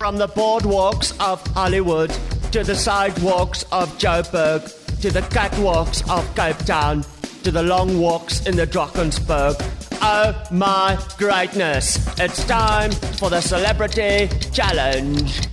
From the boardwalks of Hollywood to the sidewalks of Joburg to the catwalks of Cape Town to the long walks in the Drakensberg. Oh my greatness! It's time for the Celebrity Challenge.